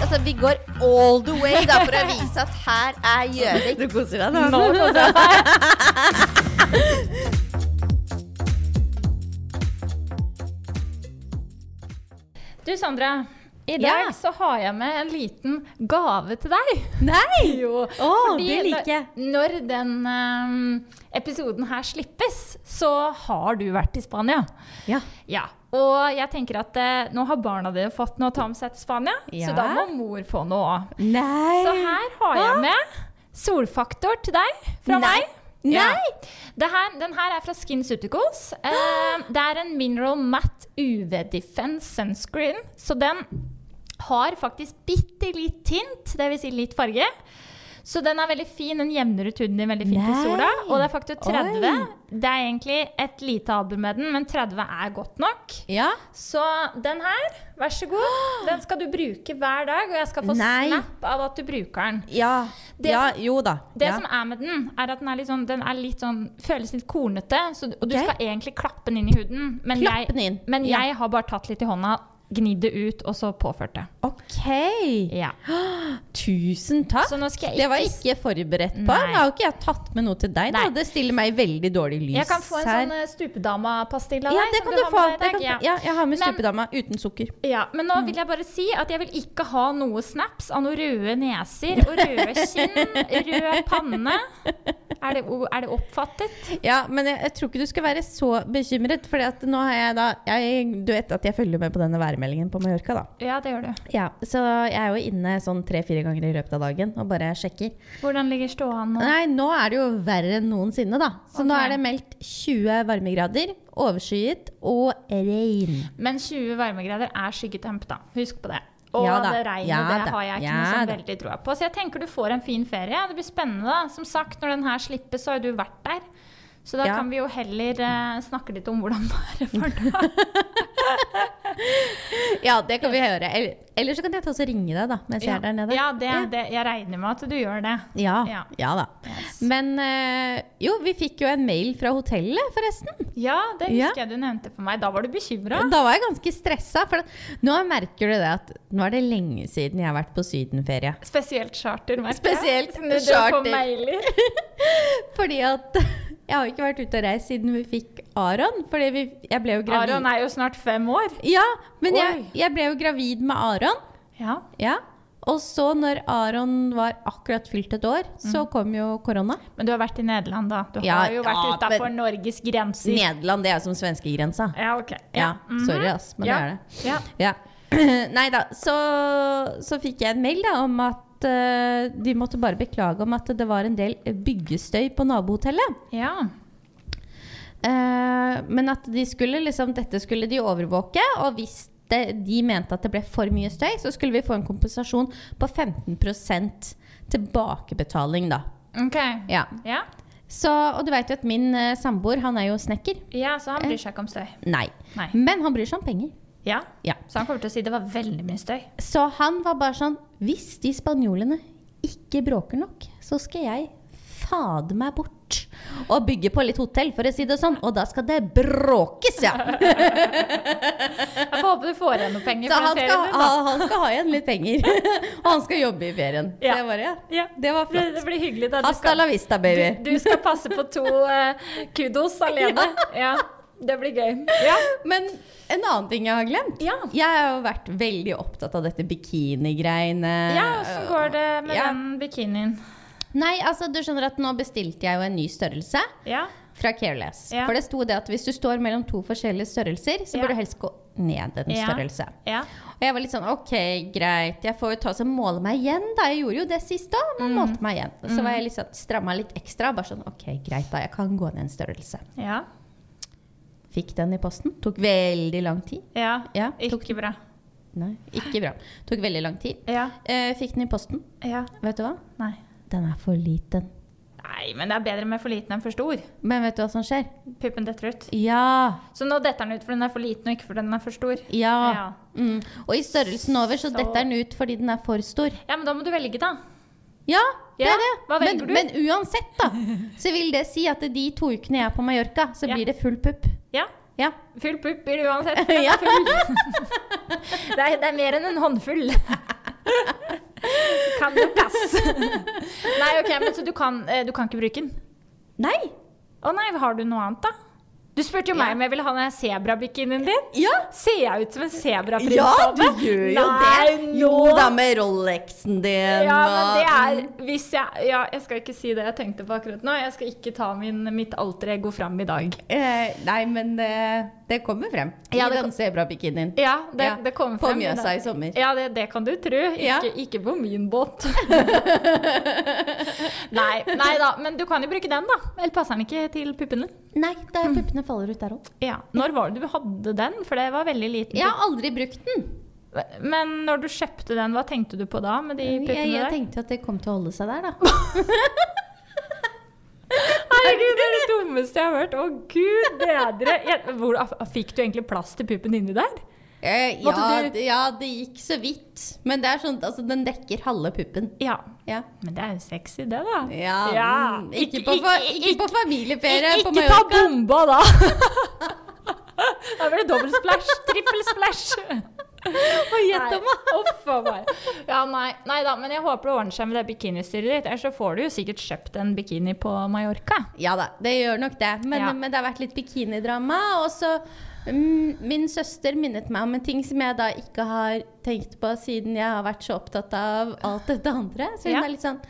Altså, vi går all the way da, for å vise at her er Gjøvik. Du koser deg nå? Nå koser jeg meg. Du, Sandra. I dag Ja. så har jeg med en liten gave til deg. Nei! Jo, Å, det liker jeg. Når den um, episoden her slippes, så har du vært i Spania. Ja. Ja, Og jeg tenker at eh, nå har barna dine fått noe å ta med seg til Spania, Ja. så da må mor få noe òg. Så her har jeg med solfaktor til deg fra Nei. meg. Ja. Det her, den her er fra SkinCeuticals. Eh, det er en Mineral Matte UV Defense Sunscreen. Så den har faktisk bitte litt tint, dvs. Si litt farge. Så den er veldig fin. Den jevner ut huden din veldig fint i sola. Og det er faktor 30. Oi. Det er egentlig et lite album med den, men 30 er godt nok. Ja. Så den her, vær så god. Den skal du bruke hver dag, og jeg skal få Nei. snap av at du bruker den. Ja. Det ja. Jo da. Det ja. som er med den, er at den er litt sånn, den er litt sånn føles litt kornete. Så, og du okay. skal egentlig klappe den inn i huden. Men, jeg, men jeg har bare tatt litt i hånda, gnidd det ut, og så påført det. OK. Ja. Tusen takk. Jeg Det var jeg ikke forberedt på. Nei. Nå har jo ikke jeg tatt med noe til deg. Da. Det stiller meg i veldig dårlig lys Jeg kan få en her. sånn eh, stupedama-pastill av Ja, det kan du få. deg. kan, Ja. ja, jeg har med Men- stupedama uten sukker. Ja, men Mm. nå vil jeg bare si at jeg vil ikke ha noe snaps av noen røde neser og røde kinn, rød panne. Er det, er det oppfattet? Ja, men jeg, jeg tror ikke du skal være så bekymret. For nå har jeg da jeg, Du vet at jeg følger med på denne værmeldingen på Mallorca, da. Ja, det gjør du. Ja, Så jeg er jo inne sånn tre-fire ganger i løpet av dagen og bare sjekker. Hvordan ligger ståa nå? Nei, nå er det jo verre enn noensinne, da. Så nå er det meldt 20 varmegrader, overskyet og regn. Men 20 varmegrader er skyggetemp, da. Husk på det. Og Ja det regnet ja det har jeg ikke ja noe sånn veldig troa på. Så jeg tenker du får en fin ferie. Det blir spennende. da. Som sagt, når den her slippes, så har jo du vært der. Så da Ja. kan vi jo heller uh, snakke litt om hvordan var da. Ja, det kan vi høre. Eller, så kan jeg ta og ringe deg, da, mens jeg er der nede. Ja, det, det, jeg regner med at du gjør det. Ja, Ja. ja da. Yes. Men uh, jo, vi fikk jo en mail fra hotellet, forresten. Ja, det Ja. husker jeg du nevnte for meg. Da var du bekymra. Da var jeg ganske stressa. For at nå merker du det at nå er det lenge siden jeg har vært på sydenferie. Spesielt charter, merker jeg. Spesielt du charter. får mailer. Fordi at jeg har ikke vært ute og reist siden vi fikk Aron. Fordi vi, jeg ble jo gravid. Aron er jo snart fem år. Ja, men jeg, jeg ble jo gravid med Aron. Ja. Ja. Og så, når Aron var akkurat fylt et år, så kom jo korona. Men du har vært i Nederland, da. Du Ja, har jo vært ja, utafor Norges grenser. Nederland, det er som svenskegrensa. Ja, ok. Ja, Mhm. sorry, ass, men det er det. Ja. Ja. Nei da, så, så fikk jeg en mail da, om at eh, de måtte bare beklage om at det var en del byggestøy på nabohotellet. ja. Uh, men at de skulle liksom, dette skulle de overvåke, og hvis det, de mente at det ble for mye støy, så skulle vi få en kompensasjon på 15% tilbakebetaling, da. Ok. Ja. Ja. Så, og du vet jo at min uh, samboer, han er jo snekker. ja, så han bryr seg ikke om støy. Nei. Nei. Men han bryr seg om penger. Ja. Ja. Så han kommer til å si det var veldig mye støy. Så han var bare sånn Hvis de spanjolene ikke bråker nok, så skal jeg fade meg bort og bygge på litt hotell, for å si det sånn. Og da skal det bråkes, ja! Jeg får håpe du får igjen noe penger Så han skal, din, han, skal ha igjen litt penger. Og han skal jobbe i ferien. Ja. Det, var, ja. Ja. det var flott. det blir hyggelig. Da. Du Hasta la skal, vista, baby. du, du skal passe på to uh, kudos alene. Ja. Det blir gøy. Ja. Men en annen ting jeg har glemt. Ja. Jeg har jo vært veldig opptatt av dette bikinigreiene. Ja, åssen går det med Ja. den bikinien? Nei, altså du skjønner at nå bestilte jeg jo en ny størrelse. Ja. Fra Careless. Ja. For det sto det at hvis du står mellom to forskjellige størrelser, så bør du helst gå ned en størrelse. Ja. Og jeg var litt sånn ok, greit, jeg får jo ta og måle meg igjen, da. Jeg gjorde jo det sist òg, men Mm. målte meg igjen. Så var jeg liksom stramma litt ekstra. Bare sånn ok, greit, da. Jeg kan gå ned en størrelse. Ja. Fikk den i posten. Tok veldig lang tid. ja. Ja, tok, Ikke bra. nei, ikke bra. Tok veldig lang tid. Ja. Eh, fikk den i posten. Ja. Vet du hva? Nei. Den er for liten. Nei, men det er bedre med for liten enn for stor. Men vet du hva som skjer? Puppen detter ut. Ja. Så nå detter den ut fordi den er for liten, og ikke fordi den er for stor. Ja. Ja. Mm. Og i størrelsen over så Så- detter den ut fordi den er for stor. Ja, men da må du velge, da. Ja, det er det. men, du? men uansett, da, så vil det si at de to ukene jeg er på Mallorca, så Ja. blir det full pupp. Ja. Ja. Full pupp blir det uansett. Ja. er det, er, det er mer enn en håndfull. Kan jo passe? Nei, ok, men så du kan, eh, du kan ikke bruke den? Nei! Å nei, har du noe annet, da? Du spurte jo meg Ja. om jeg ville ha den sebrabikinien din. Ja! Ser jeg ut som en sebraprins? Ja, du gjør jo Nei, det! Jo da, med Rolexen din Ja, men det er hvis jeg Ja, jeg skal ikke si det jeg tenkte på akkurat nå. Jeg skal ikke ta min, mitt alter ego fram i dag. eh, Nei, men eh, det kommer frem Ja, i det den sebrabikinien. Ja, det, Ja, det kommer frem. i Mjøsa i sommer. Ja, det, det kan du tro. Ikke, Ja. ikke på min båt. nei, nei da, men du kan jo bruke den, da. Eller passer den ikke til puppene? Nei, da puppene faller ut der òg. Ja. Når var det du hadde den? For det var veldig liten. Jeg har aldri brukt den. Men når du kjøpte den, hva tenkte du på da? med de puppene der? jeg jeg tenkte at det kom til å holde seg der, da. Herregud, det er det dummeste jeg har hørt. Å gud bedre. Jeg, hvor, fikk du egentlig plass til puppen inni der? Eh, ja, du- ja, det gikk så vidt. Men det er sånn, altså, den dekker halve puppen. Ja. Ja. Men det er jo sexy, det, da. Ja, Ja. mm, Ikke, på, fa ikke, på familieferie på Ikke ta bomba, da! Da blir det dobbel splash, trippel splash. Og gjett om. Ja, nei, nei da, men jeg håper det ordner seg med det bikinistyret ditt. Ellers så får du jo sikkert kjøpt en bikini på Mallorca. Ja da, det gjør nok det. Men, men det har vært litt bikinidrama. Og så Min søster minnet meg om en ting som jeg da ikke har tenkt på siden jeg har vært så opptatt av alt dette andre. Så hun Ja. er litt sånn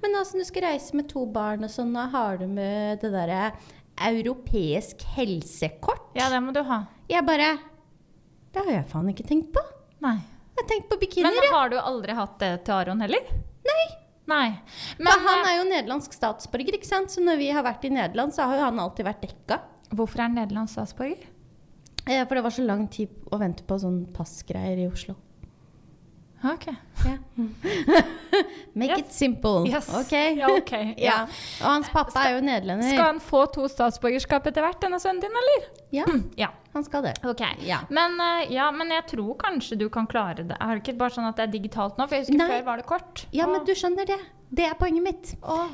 Men altså, du skal reise med to barn og sånn, har du med det derre europeisk helsekort? Ja, det må du ha. Jeg bare Det har jeg faen ikke tenkt på. Nei. Jeg har tenkt på bikinier, Men har du aldri hatt det til Aron heller? Nei. Nei. Men, Men han eh, er jo nederlandsk statsborger, ikke sant? så når vi har vært i Nederland, så har jo han alltid vært dekka. hvorfor er han nederlandsk statsborger? Eh, For det var så lang tid å vente på sånn passgreier i Oslo. Ok. Yeah. Make Yes. it simple. Yes. Ok. Ja, okay. Ja. Og hans pappa er jo nederlender. Skal han få to statsborgerskap etter hvert, denne sønnen din, eller? Ja, Ja. han skal det. Ok. Ja. Men, eh, ja, men jeg tror kanskje du kan klare det. Er det ikke bare sånn at det er digitalt nå? For jeg husker Nei. før var det kort. Ja, men du skjønner det. Det er poenget mitt. Åh.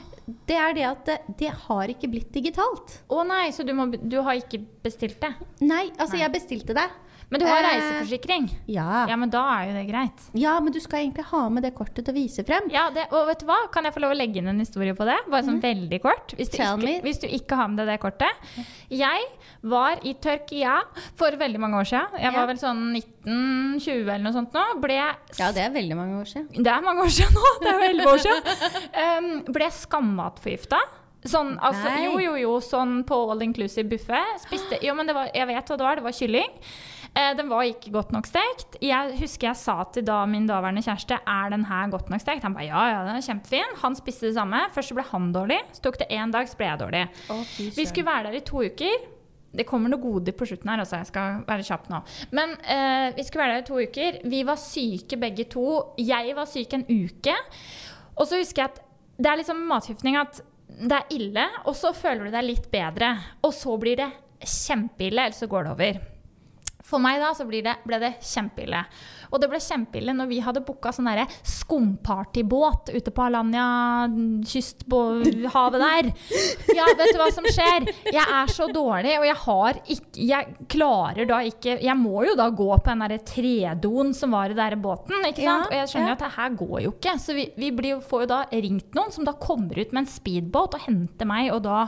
Det er det at det, det har ikke blitt digitalt. Å nei, så du, må, du har ikke bestilt det? Nei, altså Nei. jeg bestilte det. Men du har Eh, reiseforsikring? Ja. Ja, men da er jo det greit. ja, men du skal egentlig ha med det kortet til å vise frem. Ja, det, og vet du hva? Kan jeg få lov å legge inn en historie på det? Bare sånn veldig kort. Hvis du, ikke, hvis du ikke har med deg det kortet. Jeg var i Tyrkia for veldig mange år siden. Jeg var vel sånn 19-20 eller noe sånt nå. Ble Ja, det er veldig mange år siden. Det er mange år siden nå. Det er jo 11 år siden. Um, ble skammatforgifta. Sånn, altså, jo, jo, jo, sånn på all inclusive buffé. Spiste Jo, men det var, jeg vet hva det var. Det var kylling. Eh, den var ikke godt nok stekt. Jeg husker jeg sa til da min daværende kjæreste er den her godt nok stekt. Han ba ja, ja, den er kjempefin. Han spiste det samme. Først så ble han dårlig. Så tok det én dag, så ble jeg dårlig. Vi skulle være der i to uker. Det kommer noe goder på slutten her, altså. Jeg skal være kjapp nå. Men eh, vi skulle være der i to uker. Vi var syke begge to. Jeg var syk en uke. Og så husker jeg at det er liksom matforgiftning at det er ille, og så føler du deg litt bedre. Og så blir det kjempeille, eller så går det over. For meg da så blir det, ble det kjempeille. Og det ble kjempeille når vi hadde booka sånn derre skumpartybåt ute på Alanya kysthavet der. Ja, vet du hva som skjer? Jeg er så dårlig, og jeg har ikke Jeg klarer da ikke Jeg må jo da gå på den derre tredoen som var i den der båten, ikke sant? Og jeg skjønner jo at det her går jo ikke. Så vi, vi blir, får jo da ringt noen som da kommer ut med en speedboat og henter meg og da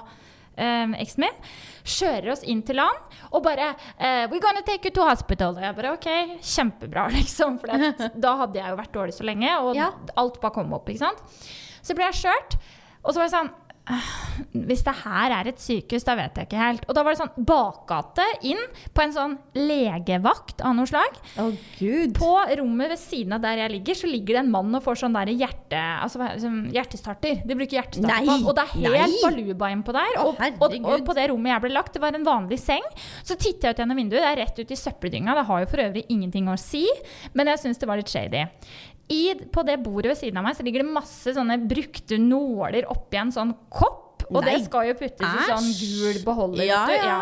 um, eksen min. Kjører oss inn til land og bare eh, We're gonna take you to hospital. Og jeg bare OK, kjempebra, liksom. For det- da hadde jeg jo vært dårlig så lenge, og Ja. alt bare kom opp, ikke sant. Så ble jeg kjørt, og så var jeg sånn «Øh, hvis det her er et sykehus, da vet jeg ikke helt. Og da var det sånn bakgate inn på en sånn legevakt av noe slag. Oh, gud. På rommet ved siden av der jeg ligger, så ligger det en mann og får sånn der hjerte, altså, hjertestarter. De bruker hjertestarter på. Og det er helt nei. baluba innpå der. Og, og, og på det rommet jeg ble lagt, det var en vanlig seng. Så titter jeg ut gjennom vinduet, det er rett ut i søppeldynga. Det har jo for øvrig ingenting å si, men jeg syns det var litt shady. I, på det bordet ved siden av meg så ligger det masse sånne brukte nåler oppi en sånn kopp. Og Nei. det skal jo puttes i sånn gul beholder. Ja, ja.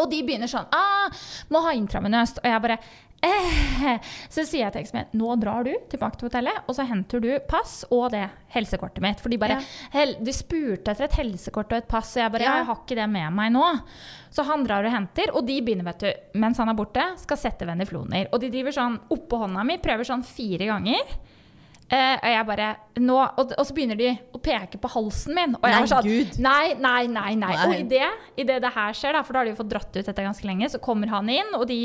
Og de begynner sånn ah, 'Må ha intravenøst.' Og jeg bare. Så sier jeg til eksen min nå drar du tilbake til hotellet, og så henter du pass og det helsekortet mitt. For de bare Ja. hel, De spurte etter et helsekort og et pass, og jeg bare ja. Jeg har ikke det med meg nå. Så han drar og henter, og de begynner, vet du, mens han er borte, skal sette venifloner. Og de driver sånn oppå hånda mi, prøver sånn fire ganger. Eh, og jeg bare nå, og, og så begynner de å peke på halsen min. Og jeg Nei, var sånn Gud. Nei, nei, nei. nei. Nei. Og i det, det det her skjer, da, for da har de jo fått dratt ut dette ganske lenge, så kommer han inn, og de,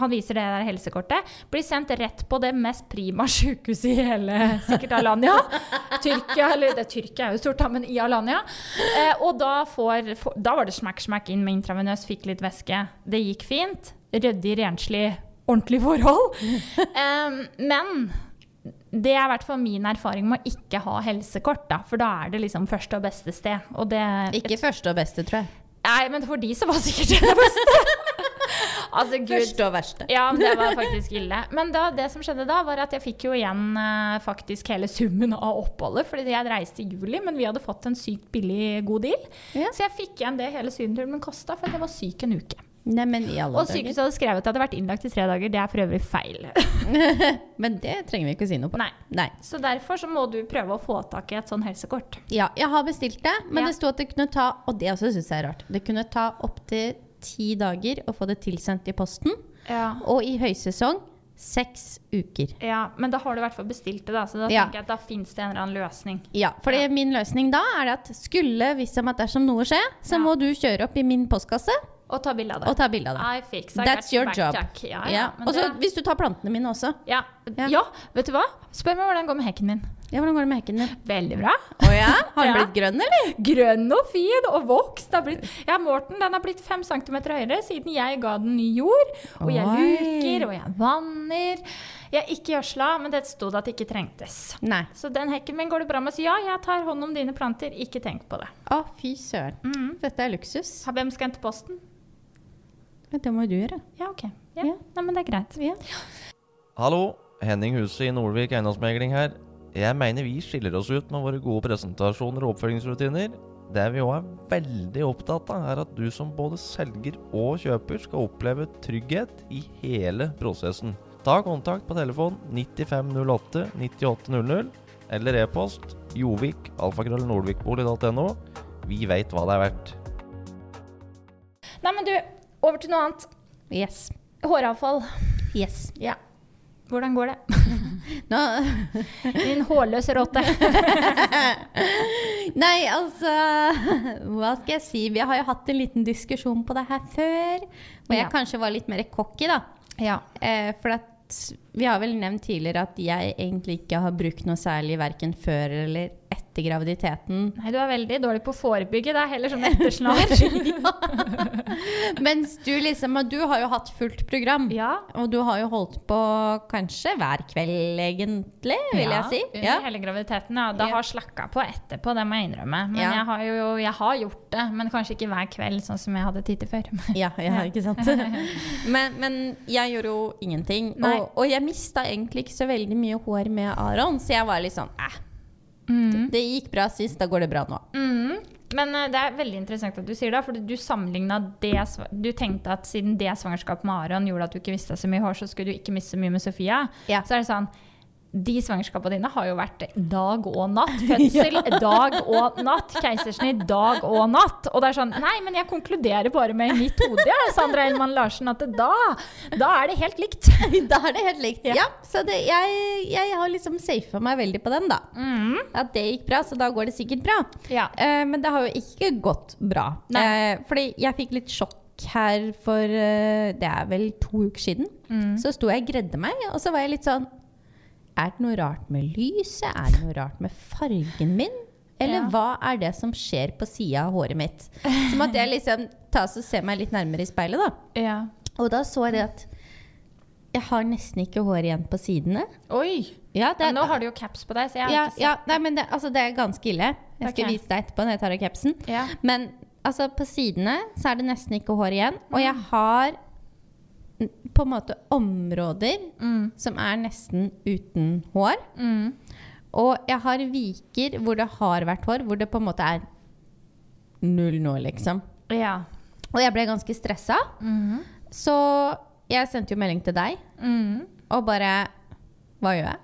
han viser det der helsekortet. Blir sendt rett på det mest prima sykehuset i hele sikkert Alanya. Tyrkia, eller det Tyrkia er jo stort, da, men i Alanya. Uh, og da, får, for, da var det smack, smack inn med intravenøs, fikk litt væske. Det gikk fint. Ryddig, renslig, ordentlig forhold. Um, men det er i hvert fall min erfaring med å ikke ha helsekort, da. For da er det liksom første og beste sted. Og det Ikke første og beste, tror jeg. Nei, men for de så var det sikkert det beste. altså, gud. Første og verste. Ja, det var faktisk ille. Men da, det som skjedde da, var at jeg fikk jo igjen eh, faktisk hele summen av oppholdet. Fordi jeg reiste i juli, men vi hadde fått en sykt billig god deal. Ja. Så jeg fikk igjen det hele sydenturen min kosta, for jeg var syk en uke. Nei, Og sykehuset hadde skrevet at jeg hadde vært innlagt i tre dager. Det er for øvrig feil. Men det trenger vi ikke å si noe på. Nei. Nei. Så derfor så må du prøve å få tak i et sånn helsekort. Ja, jeg har bestilt det, men Ja. det sto at det kunne ta Og det også syns jeg er rart. Det kunne ta opptil ti dager å få det tilsendt i posten. Ja. Og i høysesong seks uker. Ja, men da har du i hvert fall bestilt det, da. Så da Ja. tenker jeg at da fins det en eller annen løsning. Ja, for Ja. min løsning da er at skulle, hvis om at dersom noe skjer, så Ja. må du kjøre opp i min postkasse Og ta bilde av det. og ta bilde av det. That's your job. Ja. Og så det- hvis du tar plantene mine også. ja. Ja. ja, vet du hva? Spør meg hvordan det går med hekken min. Ja, Hvordan går det med hekken din? Veldig bra. Å ja? Har den Ja. blitt grønn, eller? Grønn og fin og vokst. Har blitt, ja, Morten, den har blitt fem centimeter høyere siden jeg ga den ny jord. Og jeg luker, og jeg vanner. Jeg er ikke gjødsla, men det sto det at det ikke trengtes. Nei. Så den hekken min går det bra med. Så ja, jeg tar hånd om dine planter. Ikke tenk på det. Å, fy søren. Mm. Dette er luksus. Hvem skal hente posten? Det må jo du gjøre. Ja, OK. Ja. Ja. Nei, men det er greit. Ja. Hallo, Henning Huset i Nordvik eiendomsmegling her. Jeg mener vi skiller oss ut med våre gode presentasjoner og oppfølgingsrutiner. Det vi òg er veldig opptatt av, er at du som både selger og kjøper skal oppleve trygghet i hele prosessen. Ta kontakt på telefon 9508 9800 eller e-post jovik alfakrøllnordvikbolig.no. Vi veit hva det er verdt. Nei, men du, over til noe annet. Yes. Håravfall. Yes. Ja. Hvordan går det? Nå Din hårløse rotte. Nei, altså Hva skal jeg si? Vi har jo hatt en liten diskusjon på det her før. Hvor jeg Ja. kanskje var litt mer cocky, da. Ja. Eh, for at vi har vel nevnt tidligere at jeg egentlig ikke har brukt noe særlig verken før eller etter graviditeten. Nei, du er veldig dårlig på å forebygge. Det er heller sånn ettersnar. Mens du liksom Du har jo hatt fullt program. ja. Og du har jo holdt på kanskje hver kveld, egentlig, vil ja, jeg si. Under Ja. hele graviditeten, ja. Det har slakka på etterpå, det må jeg innrømme. Men jeg, har jo, jeg har gjort det. Men kanskje ikke hver kveld, sånn som jeg hadde tid til før. Ja, ja, ikke sant? men, men jeg gjorde jo ingenting. Og, og jeg mista egentlig ikke så veldig mye hår med Aron, så jeg var litt sånn eh, Mm. Det gikk bra sist, da går det bra nå. Mm. Men uh, det er veldig interessant at du sier det, for du sammenligna det Du tenkte at siden det svangerskapet med Aron gjorde at du ikke mista så mye hår, så skulle du ikke miste så mye med Sofia. Ja. Så er det sånn de svangerskapene dine har jo vært dag og natt. Fødsel dag og natt. Keisersnitt dag og natt. Og det er sånn Nei, men jeg konkluderer bare med mitt hode, ja, Sandra Elman Larsen, at da, da er det helt likt. da er det helt likt. Ja. Ja, så det, jeg, jeg har liksom safa meg veldig på den, da. Mm. At det gikk bra, så da går det sikkert bra. Ja. Eh, men det har jo ikke gått bra. Eh, fordi jeg fikk litt sjokk her for eh, Det er vel to uker siden. Mm. Så sto jeg og gredde meg, og så var jeg litt sånn Er det noe rart med lyset? Er det noe rart med fargen min? Eller Ja. hva er det som skjer på sida av håret mitt? Så måtte jeg liksom ta og se meg litt nærmere i speilet, da. ja. Og da så jeg det at jeg har nesten ikke hår igjen på sidene. Oi! Ja, det, Men nå har du jo caps på deg, så jeg har ja, ikke sett ja, nei, men det, altså, det er ganske ille. Jeg skal okay. vise deg etterpå når jeg tar av capsen. Ja. Men altså, på sidene så er det nesten ikke hår igjen. Og Mm. jeg har på en måte områder Mm. som er nesten uten hår. Mm. Og jeg har viker hvor det har vært hår, hvor det på en måte er null nå, liksom. Ja. Og jeg ble ganske stressa, Mm. så jeg sendte jo melding til deg Mm. og bare Hva gjør jeg?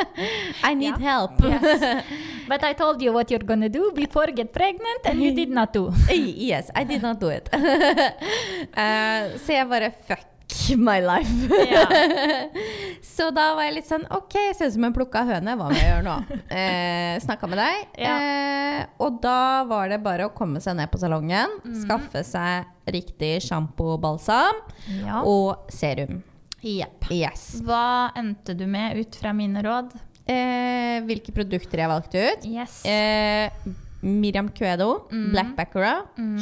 I need help. Yes. But I told you what you're gonna do before get pregnant, and you did not do. yes, I did not do it. uh, så jeg bare fuck my life. Så da var jeg litt sånn Ok, ser ut som en plukka høne. Hva må jeg gjøre nå? Eh, Snakka med deg. Yeah. Eh, og da var det bare å komme seg ned på salongen, Mm. skaffe seg riktig sjampo, balsam ja. og serum. Jepp. Yes. Hva endte du med ut fra mine råd? Eh, hvilke produkter jeg valgte ut? Yes. Eh, Miriam Cuedo, Mm. Black Baccara,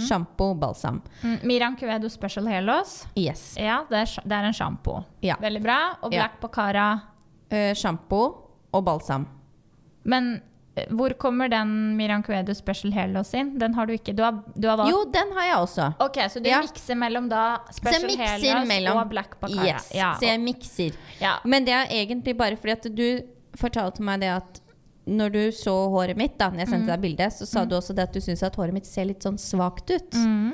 sjampo, balsam. Mm, Miriam Cuedo Special Helos. Yes. Ja, det er, det er en sjampo. Ja. Veldig bra. Og Ja. Black Bacara. Eh, sjampo og balsam. Men hvor kommer den Miriam Cuedo Special Hair Loss inn? Den har du ikke. Du har, du har valgt Jo, den har jeg også. Ok, så du Ja. mikser mellom da Special Hair Loss mellom og Black Bacara? Yes, Ja, så jeg mikser. ja. Men det er egentlig bare fordi at du fortalte meg det at når du så håret mitt, da når jeg sendte deg bildet, så sa du også det at du syns at håret mitt ser litt sånn svakt ut. Mm.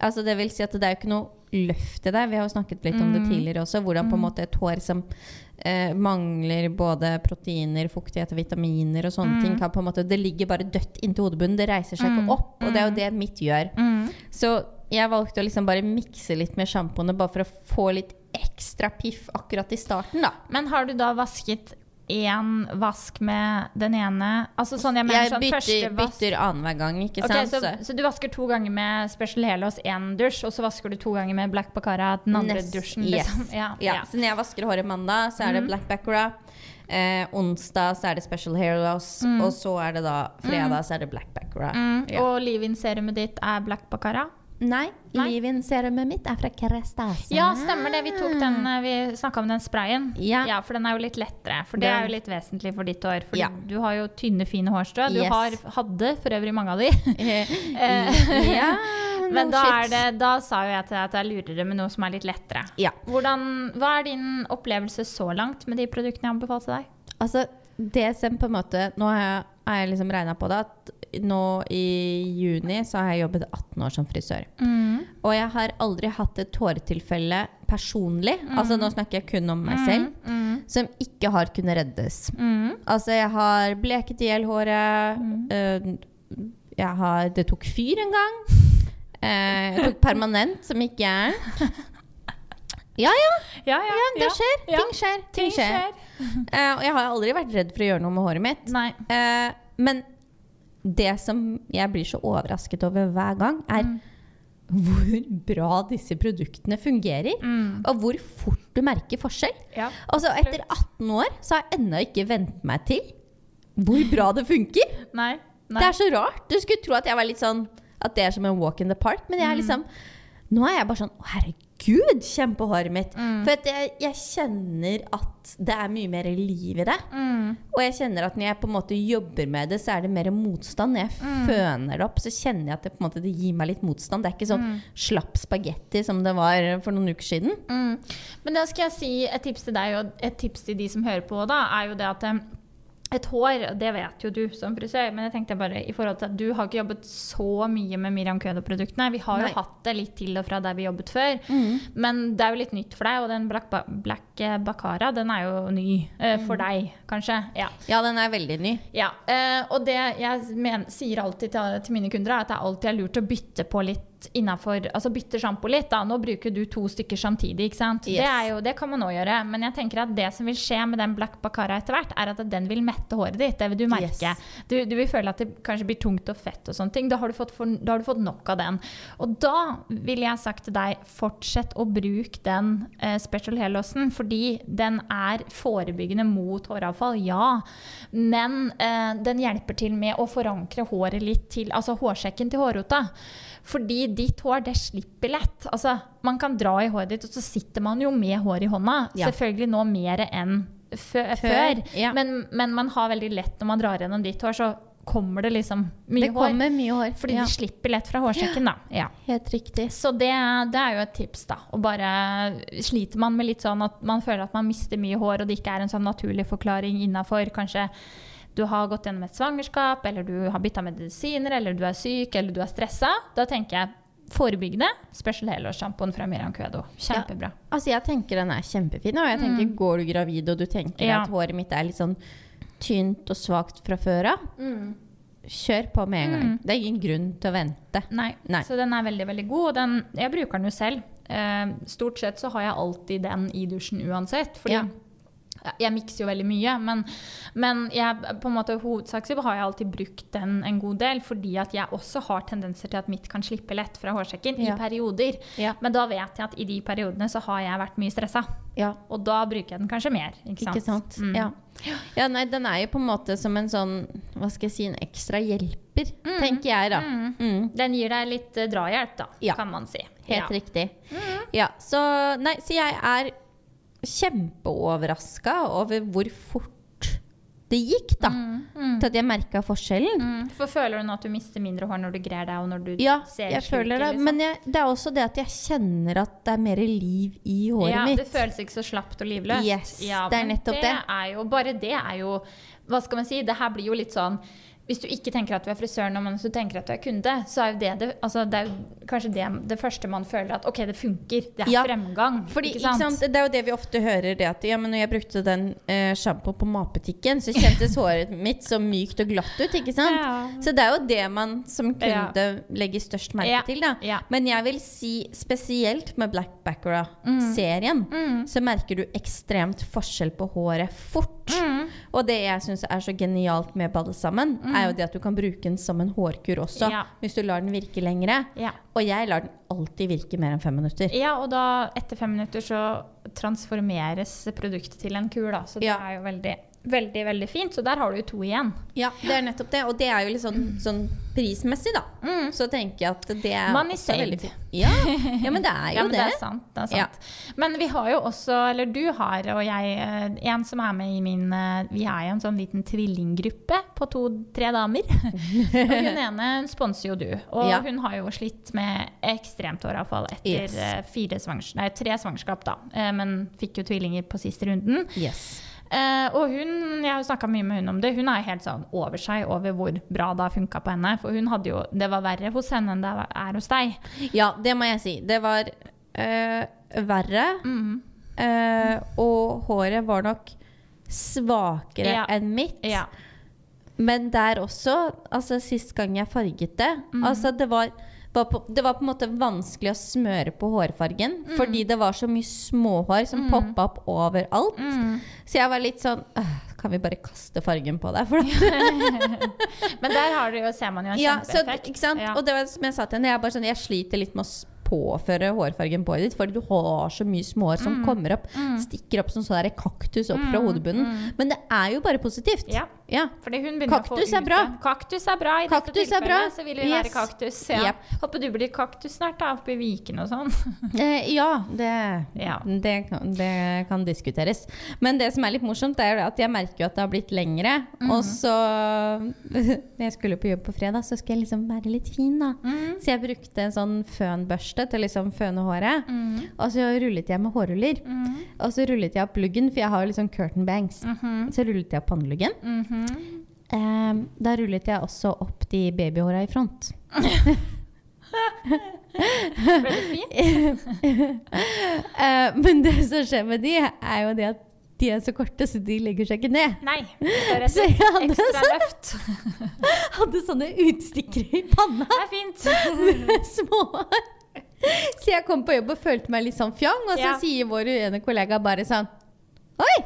Altså det vil si at det er jo ikke noe løft i det. Vi har jo snakket litt om det tidligere også. Hvordan på en måte et hår som eh, mangler både proteiner, fuktighet og vitaminer og sånne ting, kan på en måte Det ligger bare dødt inntil hodebunnen. Det reiser seg ikke opp. Og det er jo det mitt gjør. Mm. Så jeg valgte å liksom bare mikse litt med sjampoene bare for å få litt ekstra piff akkurat i starten, da. Men har du da vasket én vask med den ene Altså sånn jeg mener Jeg sånn bytter, vask bytter annenhver gang, ikke okay, sant? så, så du vasker to ganger med Special Hair Loss én dusj, og så vasker du to ganger med Black Bacara den andre Nest- dusjen? yes. Liksom. Ja, Ja, ja. Så når jeg vasker håret mandag, så er det Black Bacara. Eh, onsdag så er det Special Hair Loss. Og så er det da fredag så er det Black Bacara. Mm, Ja. Og leave-in-serumet ditt er Black Bacara? Nei, Nei. Leave-in-serumet mitt er fra Kerastase. Ja, stemmer det. Vi tok den, eh, vi snakka om den sprayen. Ja. For den er jo litt lettere. For det er jo litt vesentlig for ditt hår. For Ja. du har jo tynne, fine hårstrå. Du Yes. har, hadde for øvrig mange av de. Eh, ja, Men da, det, da sa jo jeg til deg at det er lurere med noe som er litt lettere. Ja. Hvordan, hva er din opplevelse så langt med de produktene jeg anbefalte deg? Altså, det som på en måte Nå har jeg, har jeg liksom regna på det, at nå i juni så har jeg jobbet 18 år som frisør. Og jeg har aldri hatt et tåretilfelle personlig, altså nå snakker jeg kun om meg selv, som ikke har kunnet reddes. Altså, jeg har bleket i hjel håret. øh, jeg har Det tok fyr en gang. Eh, jeg tok permanent, som gikk gærent. Ja, ja. Ja, ja. Det skjer. Ja. Ting skjer. Ting skjer. uh, og jeg har aldri vært redd for å gjøre noe med håret mitt. Eh, men det som jeg blir så overrasket over hver gang, er hvor bra disse produktene fungerer. Og hvor fort du merker forskjell. Ja. Altså Etter 18 år så har jeg ennå ikke vent meg til hvor bra det funker. Nei. Nei. Det er så rart. Du skulle tro at jeg var litt sånn At det er som en walk in the park. Men jeg er liksom Nå er jeg bare sånn Å, herregud, kjenn kjempehåret mitt. mitt. For at jeg, jeg kjenner at det er mye mer liv i det. Og jeg kjenner at når jeg på en måte jobber med det, så er det mer motstand. Når jeg føner det opp, så kjenner jeg at det, på en måte, det gir meg litt motstand. Det er ikke sånn slapp spagetti som det var for noen uker siden. Mm. Men da skal jeg si et tips til deg og et tips til de som hører på, da, er jo det at eh, et hår, det vet jo du som frisør, men jeg tenkte bare i forhold til at du har ikke jobbet så mye med Miriam Kødo-produktene. Vi har Nei. jo hatt det litt til og fra der vi jobbet før, men det er jo litt nytt for deg. Og den Black, ba Black eh, Bacara, den er jo ny uh, for Mm. deg, kanskje. Ja. Ja, den er veldig ny. Ja, uh, og det jeg men, sier alltid til, til mine kunder, er at det er alltid er lurt å bytte på litt innafor Altså bytte sjampo litt. da. Nå bruker du to stykker samtidig, ikke sant. Yes. Det, jo, det kan man nå gjøre. Men jeg tenker at det som vil skje med den Black Bacara etter hvert, er at den vil mette håret ditt. Det vil du merke. Yes. Du, du vil føle at det kanskje blir tungt og fett og sånne ting. Da har du fått, for, da har du fått nok av den. Og da ville jeg sagt til deg, fortsett å bruke den eh, Special Hair Lossen, fordi den er forebyggende mot håravfall, ja. Men eh, den hjelper til med å forankre håret litt til, altså hårsekken til hårrota. Fordi ditt hår, det slipper lett. Altså, man kan dra i håret ditt, og så sitter man jo med hår i hånda. Ja. Selvfølgelig nå mer enn fø Før, før. ja. Men, men man har veldig lett når man drar gjennom ditt hår, så kommer det liksom mye Det hår. mye hår. Fordi ja. de slipper lett fra hårsekken, da. Ja. Helt riktig. Så det, det er jo et tips, da. Og bare sliter man med litt sånn at man føler at man mister mye hår, og det ikke er en sånn naturlig forklaring innafor kanskje du har gått gjennom et svangerskap, eller du har bytta medisiner, eller du er syk, eller du er stressa, da tenker jeg forebyggende Special Hair-sjampoen fra Miriam Cuedo. Kjempebra. Altså, jeg tenker den er kjempefin, og jeg tenker går du gravid og du tenker Ja. at håret mitt er litt sånn tynt og svakt fra før av, kjør på med en gang. Det er ingen grunn til å vente. Nei. Nei. Så den er veldig, veldig god. Og den, jeg bruker den jo selv. Uh, stort sett så har jeg alltid den i dusjen uansett. Fordi Ja. Jeg mikser jo veldig mye, men, men jeg, på en måte hovedsakselig har jeg alltid brukt den en god del, fordi at jeg også har tendenser til at mitt kan slippe lett fra hårsekken Ja. i perioder. Ja. Men da vet jeg at i de periodene så har jeg vært mye stressa. Ja. Og da bruker jeg den kanskje mer. Ikke sant? Ikke sant? Mm. Ja. ja, nei, den er jo på en måte som en sånn, hva skal jeg si, en ekstra hjelper, tenker jeg da. Mm. Den gir deg litt eh, drahjelp, da, kan man si. Helt riktig. Ja, så, nei, så jeg er kjempeoverraska over hvor fort det gikk, da. Til at jeg merka forskjellen. Mm. For føler du nå at du mister mindre hår når du grer deg, og når du Ja, ser jeg føler det. liksom? Men jeg, det er også det at jeg kjenner at det er mer liv i håret ja, mitt. Det føles ikke så slapt og livløst. Yes, ja, det er men det. det. Er jo, bare det er jo Hva skal man si? Det her blir jo litt sånn hvis du ikke tenker at du er frisør nå, men hvis du tenker at du er kunde, så er jo det, det, altså det er kanskje det, det første man føler at OK, det funker. Det er Ja, fremgang. Fordi, ikke sant? Det er jo det vi ofte hører, det at ja, men når jeg brukte den eh, sjampoen på matbutikken, så kjentes håret mitt så mykt og glatt ut, ikke sant? Ja. Så det er jo det man som kunde legger størst merke til, da. ja. Men jeg vil si spesielt med Black Baccara-serien, Mm. så merker du ekstremt forskjell på håret fort. Mm. Og det jeg syns er så genialt med balsamen, er jo det at du kan bruke den som en hårkur også, Ja. hvis du lar den virke lengre. Ja. Og jeg lar den alltid virke mer enn fem minutter. ja, og da etter fem minutter så transformeres produktet til en kur, da. Så det er jo veldig, veldig, veldig fint. Så der har du jo to igjen. Ja, det er nettopp det. Og det er jo litt sånn, sånn prismessig, da. Så tenker jeg at det er Money også veldig fint. Ja. ja, men det er jo Ja, men det det. er sant. Det er sant. Men vi har jo også, eller du har, og jeg, eh, en som er med i min eh, Vi er jo en sånn liten tvillinggruppe på to-tre damer. og hun ene sponser jo du. Og Ja. hun har jo slitt med ekstremt håravfall etter Yes. eh, fire svangers, nei, tre svangerskap, da. Men fikk jo tvillinger på siste runden. Yes. Eh, og hun, jeg har snakka mye med hun om det, hun er helt sånn over seg over hvor bra det har funka på henne. For hun hadde jo, det var verre hos henne enn det er hos deg. Ja, det må jeg si. Det var øh, verre. Mm. øh, og håret var nok svakere Ja. enn mitt. Ja. Men der også, altså sist gang jeg farget det Mm. Altså det var, var på, det var på en måte vanskelig å smøre på hårfargen. Mm. Fordi det var så mye småhår som poppa opp overalt. Mm. Så jeg var litt sånn Kan vi bare kaste fargen på deg? Men der har du jo, ser man jo en Ja, så, kjempeeffekt. sant? Ja. Og det var som jeg sa til henne, jeg, sånn, jeg sliter litt med å påføre hårfargen på ditt, fordi du har så mye småhår som Mm. kommer opp, stikker opp som sånn kaktus opp fra hodebunnen. Men det er jo bare positivt. Ja. Ja. Fordi hun begynner Kaktus er bra. Kaktus er bra i Kaktus dette er bra. tilfellet. Så vil vi være kaktus. Ja. Yep. Håper du blir kaktus snart, da, oppe i Viken og sånn. Eh, ja, det, Ja. det, det kan diskuteres. Men det som er litt morsomt, er at jeg merker jo at det har blitt lengre. Mhm. Og så Når jeg skulle på jobb på fredag, så skulle jeg liksom være litt fin, da. Mhm. Så jeg brukte en sånn fønbørste til liksom føne håret. Mhm. Og så rullet jeg med hårruller. Og så rullet jeg opp luggen, for jeg har jo liksom curtain bangs. Mhm. Så rullet jeg opp panneluggen. Eh, da rullet jeg også opp de babyhåra i front. Ble det fint? Eh, men det som skjer med de, er jo det at de er så korte, så de legger seg ikke ned. Nei. Det er Så jeg hadde, ekstra løft. hadde sånne utstikkere i panna Det er fint. med små Så jeg kom på jobb og følte meg litt sånn fjong, og så Ja. sier vår ene kollega bare sånn Oi!